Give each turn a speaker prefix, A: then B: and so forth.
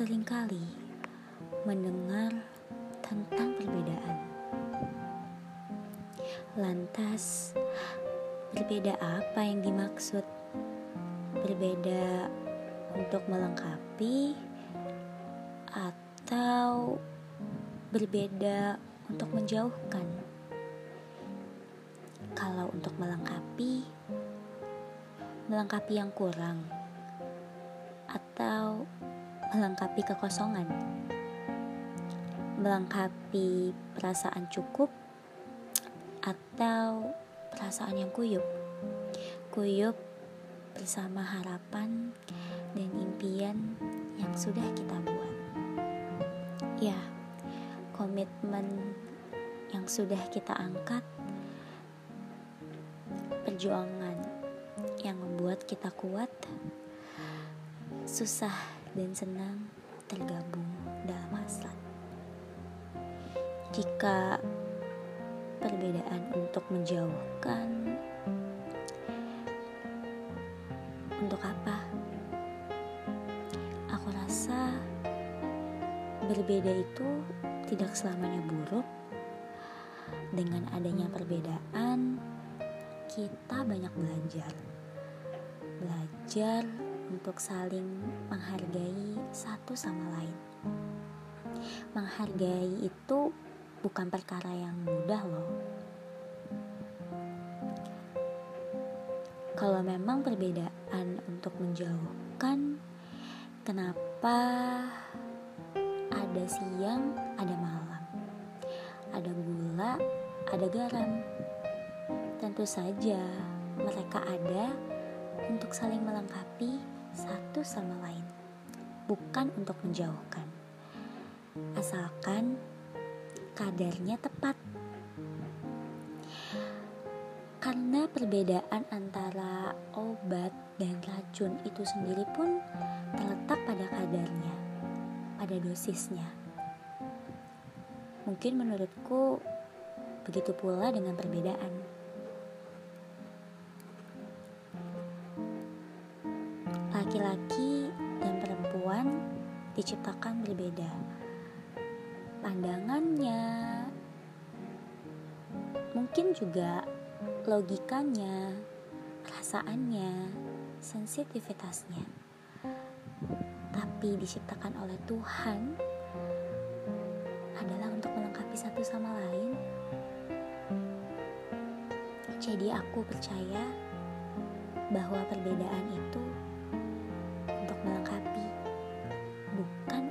A: sering kali mendengar tentang perbedaan. Lantas, berbeda apa yang dimaksud? Berbeda untuk melengkapi atau berbeda untuk menjauhkan? Kalau untuk melengkapi, melengkapi yang kurang atau melengkapi kekosongan, melengkapi perasaan cukup atau perasaan yang kuyup, kuyup bersama harapan dan impian yang sudah kita buat. Ya, komitmen yang sudah kita angkat, perjuangan yang membuat kita kuat susah dan senang tergabung dalam hasrat. Jika perbedaan untuk menjauhkan, untuk apa? Aku rasa berbeda itu tidak selamanya buruk. Dengan adanya perbedaan, kita banyak belajar. Belajar untuk saling menghargai satu sama lain. Menghargai itu bukan perkara yang mudah, loh. Kalau memang perbedaan untuk menjauhkan, kenapa ada siang, ada malam, ada gula, ada garam? Tentu saja mereka ada untuk saling melengkapi satu sama lain, bukan untuk menjauhkan. Asalkan kadarnya tepat. Karena perbedaan antara obat dan racun itu sendiri pun terletak pada kadarnya, pada dosisnya. Mungkin menurutku begitu pula dengan perbedaan. Laki-laki dan perempuan diciptakan berbeda. Pandangannya, mungkin juga logikanya, perasaannya, sensitivitasnya. Tapi diciptakan oleh Tuhan adalah untuk melengkapi satu sama lain. Jadi aku percaya bahwa perbedaan itu melengkapi, bukan